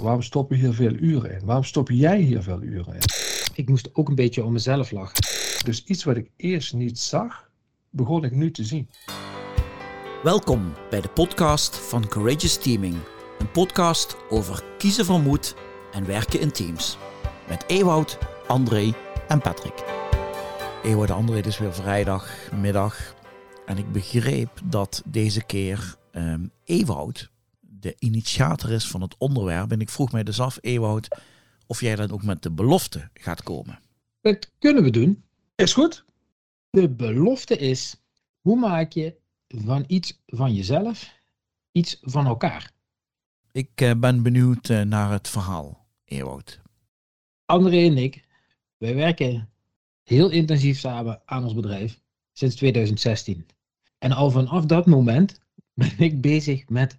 Waarom stop je hier veel uren in? Waarom stop jij hier veel uren in? Ik moest ook een beetje om mezelf lachen. Dus iets wat ik eerst niet zag, begon ik nu te zien. Welkom bij de podcast van Courageous Teaming. Een podcast over kiezen van moed en werken in teams. Met Ewout, André en Patrick. Ewout en André, het is weer vrijdagmiddag. En ik begreep dat deze keer um, Ewout de initiator is van het onderwerp. En ik vroeg mij dus af, Ewout, of jij dan ook met de belofte gaat komen. Dat kunnen we doen. Is goed. De belofte is, hoe maak je van iets van jezelf iets van elkaar? Ik uh, ben benieuwd uh, naar het verhaal, Ewout. André en ik, wij werken heel intensief samen aan ons bedrijf sinds 2016. En al vanaf dat moment ben ik bezig met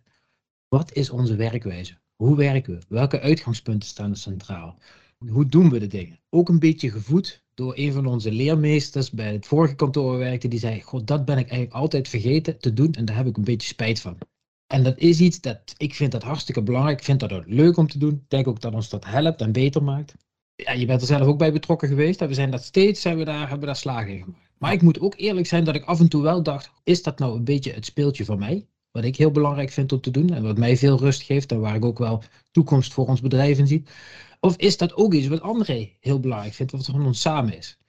wat is onze werkwijze? Hoe werken we? Welke uitgangspunten staan er centraal? Hoe doen we de dingen? Ook een beetje gevoed door een van onze leermeesters bij het vorige kantoor werkte. Die zei, god, dat ben ik eigenlijk altijd vergeten te doen en daar heb ik een beetje spijt van. En dat is iets dat, ik vind dat hartstikke belangrijk. Ik vind dat ook leuk om te doen. Ik denk ook dat ons dat helpt en beter maakt. Ja, je bent er zelf ook bij betrokken geweest. We zijn dat steeds, zijn we daar, hebben we daar slagen in gemaakt. Maar ik moet ook eerlijk zijn dat ik af en toe wel dacht, is dat nou een beetje het speeltje van mij? Wat ik heel belangrijk vind om te doen en wat mij veel rust geeft en waar ik ook wel toekomst voor ons bedrijf in zie. Of is dat ook iets wat André heel belangrijk vindt, wat van ons samen is?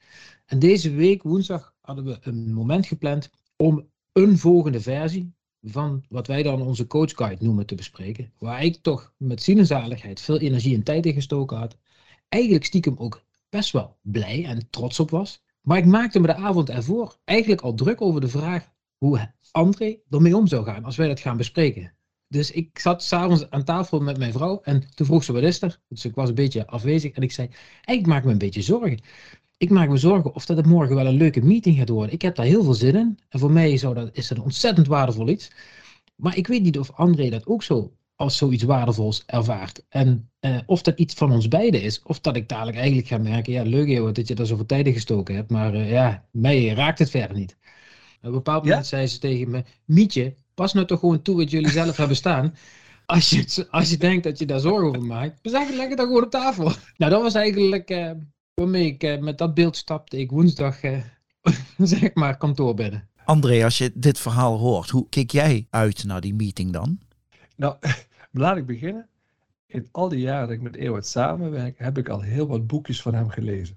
En deze week, woensdag, hadden we een moment gepland om een volgende versie van wat wij dan onze coachguide noemen te bespreken. Waar ik toch met zaligheid veel energie en tijd in gestoken had. Eigenlijk stiekem ook best wel blij en trots op was. Maar ik maakte me de avond ervoor eigenlijk al druk over de vraag hoe André ermee om zou gaan als wij dat gaan bespreken. Dus ik zat s'avonds aan tafel met mijn vrouw en toen vroeg ze wat is er. Dus ik was een beetje afwezig en ik zei, ik maak me een beetje zorgen. Ik maak me zorgen of dat het morgen wel een leuke meeting gaat worden. Ik heb daar heel veel zin in en voor mij zou dat, is dat een ontzettend waardevol iets. Maar ik weet niet of André dat ook zo als zoiets waardevols ervaart. En eh, of dat iets van ons beiden is, of dat ik dadelijk eigenlijk ga merken, ja leuk dat je daar zoveel tijd in gestoken hebt, maar uh, ja, mij raakt het verder niet. Op een bepaald moment zei ze tegen me: Mietje, pas nou toch gewoon toe wat jullie zelf hebben staan. Als je, als je denkt dat je daar zorgen over maakt, zeg het lekker dan gewoon op tafel. Nou, dat was eigenlijk uh, waarmee ik uh, met dat beeld stapte ik woensdag, uh, zeg maar, kantoor binnen. André, als je dit verhaal hoort, hoe kijk jij uit naar die meeting dan? Nou, laat ik beginnen. In al die jaren dat ik met Ewout samenwerk, heb ik al heel wat boekjes van hem gelezen.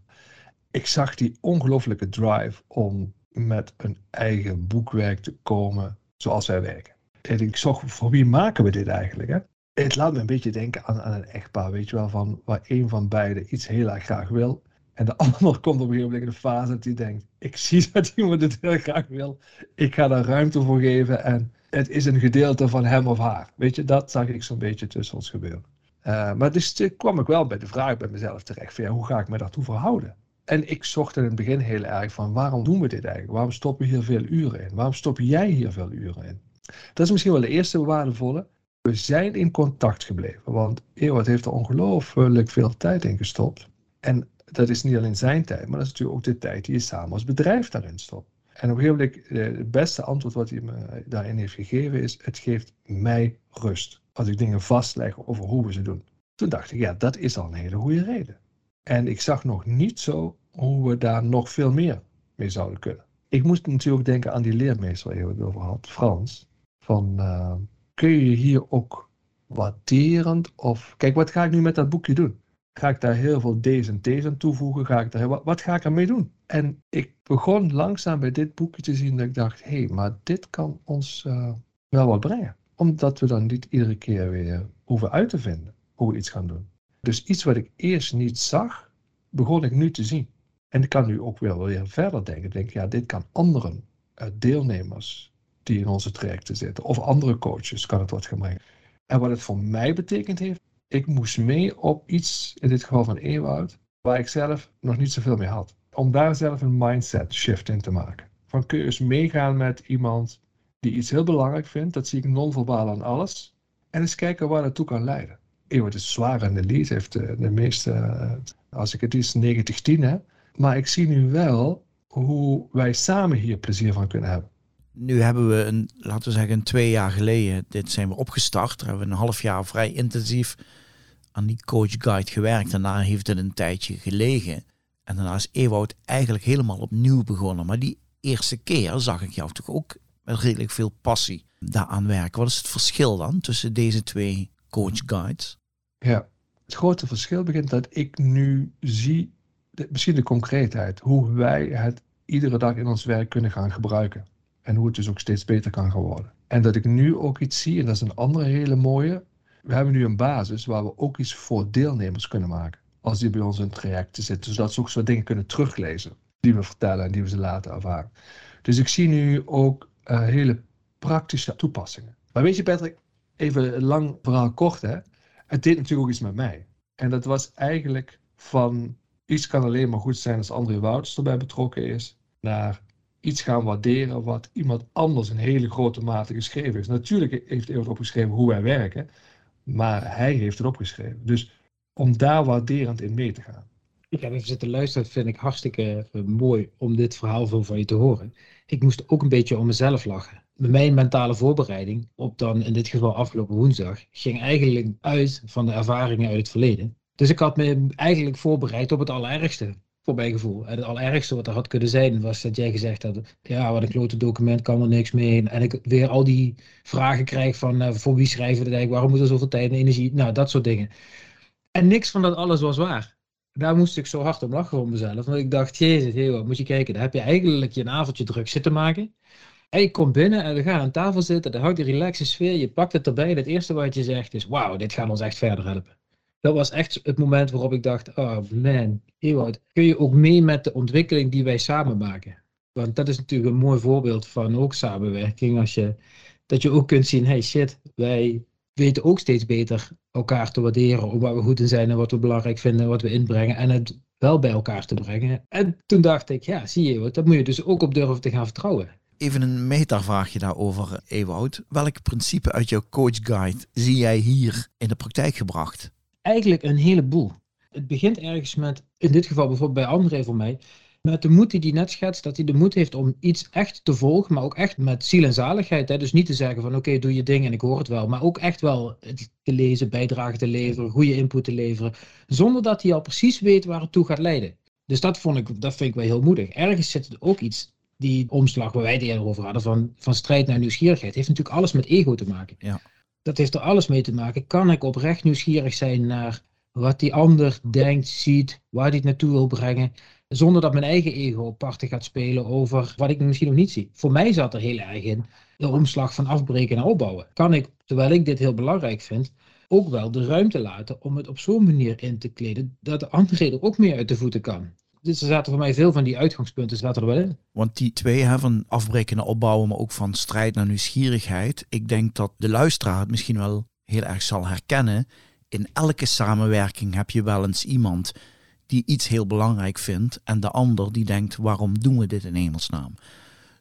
Ik zag die ongelofelijke drive om met een eigen boekwerk te komen zoals wij werken. En ik zocht, voor wie maken we dit eigenlijk? Hè? Het laat me een beetje denken aan, aan een echtpaar, weet je wel, van waar een van beiden iets heel erg graag wil. En de ander komt op een gegeven moment in de fase dat hij denkt, ik zie dat iemand het heel graag wil. Ik ga daar ruimte voor geven en het is een gedeelte van hem of haar. Weet je, dat zag ik zo'n beetje tussen ons gebeuren. Uh, maar dus kwam ik wel bij de vraag bij mezelf terecht, van, hoe ga ik me daartoe verhouden? En ik zocht in het begin heel erg van waarom doen we dit eigenlijk? Waarom stoppen we hier veel uren in? Waarom stop jij hier veel uren in? Dat is misschien wel de eerste waardevolle. We zijn in contact gebleven, want Ewout heeft er ongelooflijk veel tijd in gestopt. En dat is niet alleen zijn tijd, maar dat is natuurlijk ook de tijd die je samen als bedrijf daarin stopt. En op een gegeven moment, eh, het beste antwoord wat hij me daarin heeft gegeven is, het geeft mij rust. Als ik dingen vastleg over hoe we ze doen. Toen dacht ik, ja, dat is al een hele goede reden. En ik zag nog niet zo hoe we daar nog veel meer mee zouden kunnen. Ik moest natuurlijk denken aan die leermeester waar je het over had, Frans. Van, uh, kun je hier ook waarderend of... Kijk, wat ga ik nu met dat boekje doen? Ga ik daar heel veel D's en T's aan toevoegen? Ga ik daar, wat, wat ga ik ermee doen? En ik begon langzaam bij dit boekje te zien dat ik dacht, hé, hey, maar dit kan ons uh, wel wat brengen. Omdat we dan niet iedere keer weer hoeven uit te vinden hoe we iets gaan doen. Dus iets wat ik eerst niet zag, begon ik nu te zien. En ik kan nu ook wel weer verder denken. Ik denk, ja, dit kan anderen, uh, deelnemers die in onze trajecten zitten, of andere coaches, kan het wat gaan. En wat het voor mij betekend heeft, ik moest mee op iets, in dit geval van Ewoud, waar ik zelf nog niet zoveel mee had. Om daar zelf een mindset shift in te maken. Van kun je eens meegaan met iemand die iets heel belangrijk vindt, dat zie ik non-verbaal aan alles, en eens kijken waar dat toe kan leiden. Eeuw, is zwaar in de heeft de, de meeste, eh, als ik het is, 90-10 hè. Maar ik zie nu wel hoe wij samen hier plezier van kunnen hebben. Nu hebben we een, laten we zeggen, twee jaar geleden, dit zijn we opgestart. Daar hebben we een half jaar vrij intensief aan die coach guide gewerkt en daar heeft het een tijdje gelegen. En daarna is Ewout eigenlijk helemaal opnieuw begonnen. Maar die eerste keer zag ik jou toch ook met redelijk veel passie daaraan werken. Wat is het verschil dan tussen deze twee coach guides? Ja, het grote verschil begint dat ik nu zie, misschien de concreetheid, hoe wij het iedere dag in ons werk kunnen gaan gebruiken. En hoe het dus ook steeds beter kan gaan worden. En dat ik nu ook iets zie, en dat is een andere hele mooie. We hebben nu een basis waar we ook iets voor deelnemers kunnen maken. Als die bij ons in het traject zitten. Zodat ze ook zo dingen kunnen teruglezen. Die we vertellen en die we ze laten ervaren. Dus ik zie nu ook uh, hele praktische toepassingen. Maar weet je Patrick, even lang verhaal kort hè. Het deed natuurlijk ook iets met mij. En dat was eigenlijk van iets kan alleen maar goed zijn als André Wouters erbij betrokken is. Naar iets gaan waarderen wat iemand anders in hele grote mate geschreven heeft. Natuurlijk heeft hij opgeschreven hoe wij werken. Maar hij heeft het opgeschreven. Dus om daar waarderend in mee te gaan. Ik heb even zitten luisteren, vind ik hartstikke eh, mooi om dit verhaal van je te horen. Ik moest ook een beetje om mezelf lachen. Mijn mentale voorbereiding op dan in dit geval afgelopen woensdag ging eigenlijk uit van de ervaringen uit het verleden. Dus ik had me eigenlijk voorbereid op het allerergste voor mijn gevoel. En het allerergste wat er had kunnen zijn was dat jij gezegd had, ja, wat een klote document kan er niks mee. En ik weer al die vragen krijg van, uh, voor wie schrijven we dat eigenlijk, waarom moet er zoveel tijd en energie, nou, dat soort dingen. En niks van dat alles was waar. Daar moest ik zo hard om lachen voor mezelf. Want ik dacht, jezus, heel, moet je kijken, daar heb je eigenlijk je een avondje druk zitten maken. En je komt binnen en we gaan aan tafel zitten, dan houdt die relaxe sfeer, je pakt het erbij en het eerste wat je zegt is, wauw, dit gaat ons echt verder helpen dat was echt het moment waarop ik dacht, oh man, Ewout, kun je ook mee met de ontwikkeling die wij samen maken? Want dat is natuurlijk een mooi voorbeeld van ook samenwerking. Als je, dat je ook kunt zien, hey shit, wij weten ook steeds beter elkaar te waarderen op waar we goed in zijn en wat we belangrijk vinden en wat we inbrengen. En het wel bij elkaar te brengen. En toen dacht ik, ja, zie je, dat moet je dus ook op durven te gaan vertrouwen. Even een metavraagje daarover, Ewout. Welk principe uit jouw coach guide zie jij hier in de praktijk gebracht? eigenlijk een heleboel. Het begint ergens met, in dit geval bijvoorbeeld bij André voor mij, met de moed die hij net schetst, dat hij de moed heeft om iets echt te volgen, maar ook echt met ziel en zaligheid. Hè? Dus niet te zeggen van oké, doe je ding en ik hoor het wel, maar ook echt wel te lezen, bijdragen te leveren, goede input te leveren, zonder dat hij al precies weet waar het toe gaat leiden. Dus dat, vond ik, dat vind ik wel heel moedig. Ergens zit er ook iets, die omslag waar wij het eerder over hadden, van, van strijd naar nieuwsgierigheid, heeft natuurlijk alles met ego te maken. Ja dat heeft er alles mee te maken. Kan ik oprecht nieuwsgierig zijn naar wat die ander denkt, ziet, waar hij het naartoe wil brengen, zonder dat mijn eigen ego parten gaat spelen over wat ik misschien nog niet zie. Voor mij zat er heel erg in de omslag van afbreken naar opbouwen. Kan ik, terwijl ik dit heel belangrijk vind, ook wel de ruimte laten om het op zo'n manier in te kleden dat de andere er ook meer uit de voeten kan dus er zaten voor mij veel van die uitgangspunten zaten er wel in. Want die twee, hè, van afbreken naar opbouwen, maar ook van strijd naar nieuwsgierigheid. Ik denk dat de luisteraar het misschien wel heel erg zal herkennen. In elke samenwerking heb je wel eens iemand die iets heel belangrijk vindt en de ander die denkt, waarom doen we dit in hemelsnaam?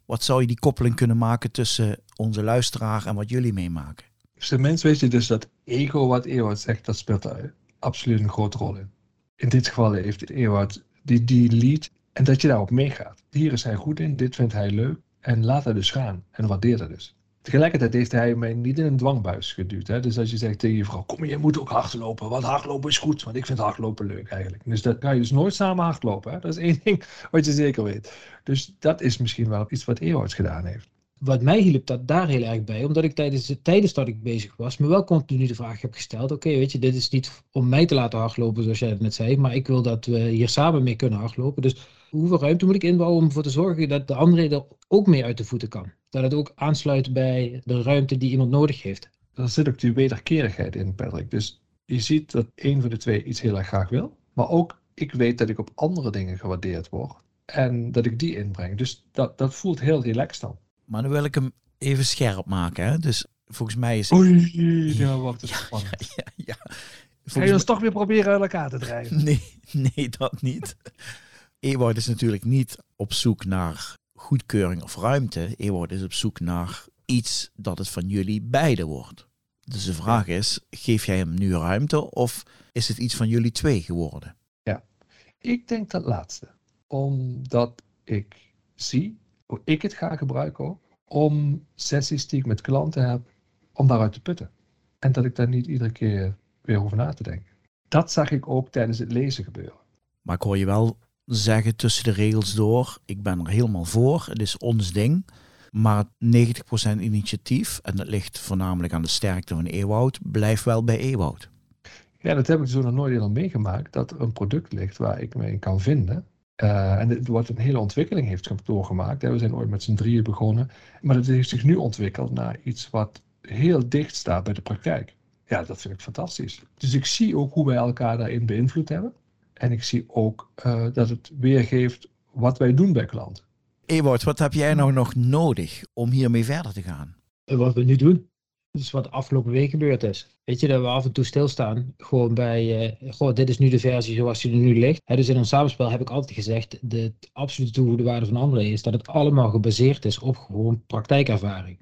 Wat zou je die koppeling kunnen maken tussen onze luisteraar en wat jullie meemaken? Dus de mens weet je dus dat ego, wat Ewout zegt, dat speelt daar absoluut een grote rol in. In dit geval heeft Ewout die, die lead en dat je daarop meegaat. Hier is hij goed in, dit vindt hij leuk en laat hij dus gaan en waardeer dat dus. Tegelijkertijd heeft hij mij niet in een dwangbuis geduwd. Hè? Dus als je zegt tegen je vrouw, kom je moet ook hardlopen, want hardlopen is goed, want ik vind hardlopen leuk eigenlijk. Dus dat ga je dus nooit samen hardlopen. Hè? Dat is één ding wat je zeker weet. Dus dat is misschien wel iets wat Ewout gedaan heeft wat mij hielp dat daar heel erg bij, omdat ik tijdens, tijdens dat ik bezig was, me wel continu de vraag heb gesteld: oké, weet je, dit is niet om mij te laten hardlopen, zoals jij het net zei, maar ik wil dat we hier samen mee kunnen hardlopen. Dus hoeveel ruimte moet ik inbouwen om ervoor te zorgen dat de andere er ook mee uit de voeten kan? Dat het ook aansluit bij de ruimte die iemand nodig heeft. Daar zit ook die wederkerigheid in, Patrick. Dus je ziet dat een van de twee iets heel erg graag wil, maar ook ik weet dat ik op andere dingen gewaardeerd word en dat ik die inbreng. Dus dat, dat voelt heel relaxed dan. Maar dan wil ik hem even scherp maken. Hè? Dus volgens mij is... Oei, ja, wacht, is spannend. Ja, ja, ja. Ga je ons toch weer proberen uit elkaar te drijven? Nee, nee, dat niet. Ewout is natuurlijk niet op zoek naar goedkeuring of ruimte. Ewout is op zoek naar iets dat het van jullie beiden wordt. Dus de vraag is, geef jij hem nu ruimte of is het iets van jullie twee geworden? Ja, ik denk dat laatste. Omdat ik zie hoe ik het ga gebruiken om sessies die ik met klanten heb, om daaruit te putten. En dat ik daar niet iedere keer weer over na te denken. Dat zag ik ook tijdens het lezen gebeuren. Maar ik hoor je wel zeggen tussen de regels door, ik ben er helemaal voor, het is ons ding. Maar 90% initiatief, en dat ligt voornamelijk aan de sterkte van Ewoud, blijft wel bij Ewoud. Ja, dat heb ik zo nog nooit eerder meegemaakt, dat er een product ligt waar ik me in kan vinden. Uh, en het wordt een hele ontwikkeling heeft doorgemaakt. We zijn ooit met z'n drieën begonnen. Maar het heeft zich nu ontwikkeld naar iets wat heel dicht staat bij de praktijk. Ja, dat vind ik fantastisch. Dus ik zie ook hoe wij elkaar daarin beïnvloed hebben. En ik zie ook uh, dat het weergeeft wat wij doen bij klanten. Ewout, wat heb jij nou nog nodig om hiermee verder te gaan? Wat we nu doen. Dus wat de afgelopen week gebeurd is. Weet je, dat we af en toe stilstaan. Gewoon bij, uh, goh, dit is nu de versie zoals die er nu ligt. dus in ons samenspel heb ik altijd gezegd, de absolute toegevoegde waarde van André is dat het allemaal gebaseerd is op gewoon praktijkervaring.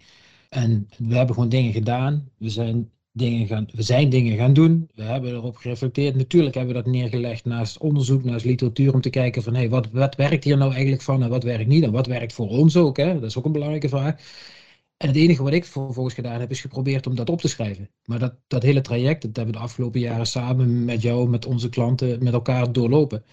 En we hebben gewoon dingen gedaan. We zijn dingen gaan, we zijn dingen gaan doen. We hebben erop gereflecteerd. Natuurlijk hebben we dat neergelegd naast onderzoek, naast literatuur, om te kijken van hey, wat, wat werkt hier nou eigenlijk van en wat werkt niet en wat werkt voor ons ook. Hè? Dat is ook een belangrijke vraag. En het enige wat ik vervolgens gedaan heb, is geprobeerd om dat op te schrijven. Maar dat, dat hele traject, dat hebben we de afgelopen jaren samen met jou, met onze klanten, met elkaar doorlopen.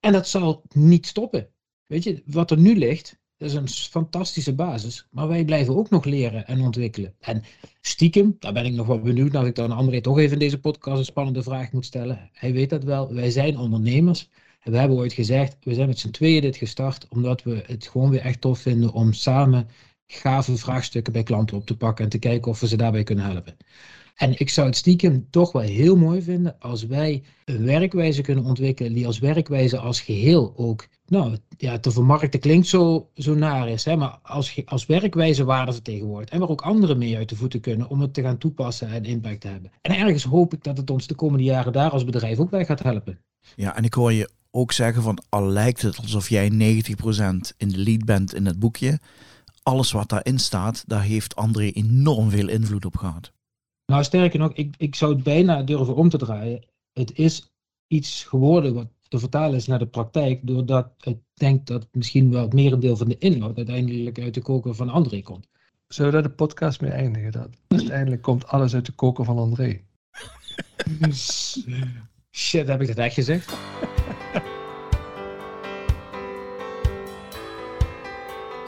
En dat zal niet stoppen. Weet je, wat er nu ligt, dat is een fantastische basis. Maar wij blijven ook nog leren en ontwikkelen. En stiekem, daar ben ik nog wel benieuwd naar. Ik dan André toch even in deze podcast een spannende vraag moet stellen. Hij weet dat wel. Wij zijn ondernemers. En we hebben ooit gezegd, we zijn met z'n tweeën dit gestart. Omdat we het gewoon weer echt tof vinden om samen gave vraagstukken bij klanten op te pakken. En te kijken of we ze daarbij kunnen helpen. En ik zou het stiekem toch wel heel mooi vinden als wij een werkwijze kunnen ontwikkelen die als werkwijze als geheel ook, nou ja, te vermarkten klinkt zo, zo naar is, hè, maar als, als werkwijze waarde vertegenwoordigt en waar ook anderen mee uit de voeten kunnen om het te gaan toepassen en impact te hebben. En ergens hoop ik dat het ons de komende jaren daar als bedrijf ook bij gaat helpen. Ja, en ik hoor je ook zeggen van al lijkt het alsof jij 90% in de lead bent in het boekje, alles wat daarin staat, daar heeft André enorm veel invloed op gehad. Nou, sterker nog, ik, ik zou het bijna durven om te draaien. Het is iets geworden wat te vertalen is naar de praktijk, doordat ik denk dat misschien wel het merendeel van de inhoud uiteindelijk uit de koker van André komt. Zullen we daar de podcast mee eindigen? Dat uiteindelijk komt alles uit de koker van André. Shit, heb ik dat echt gezegd?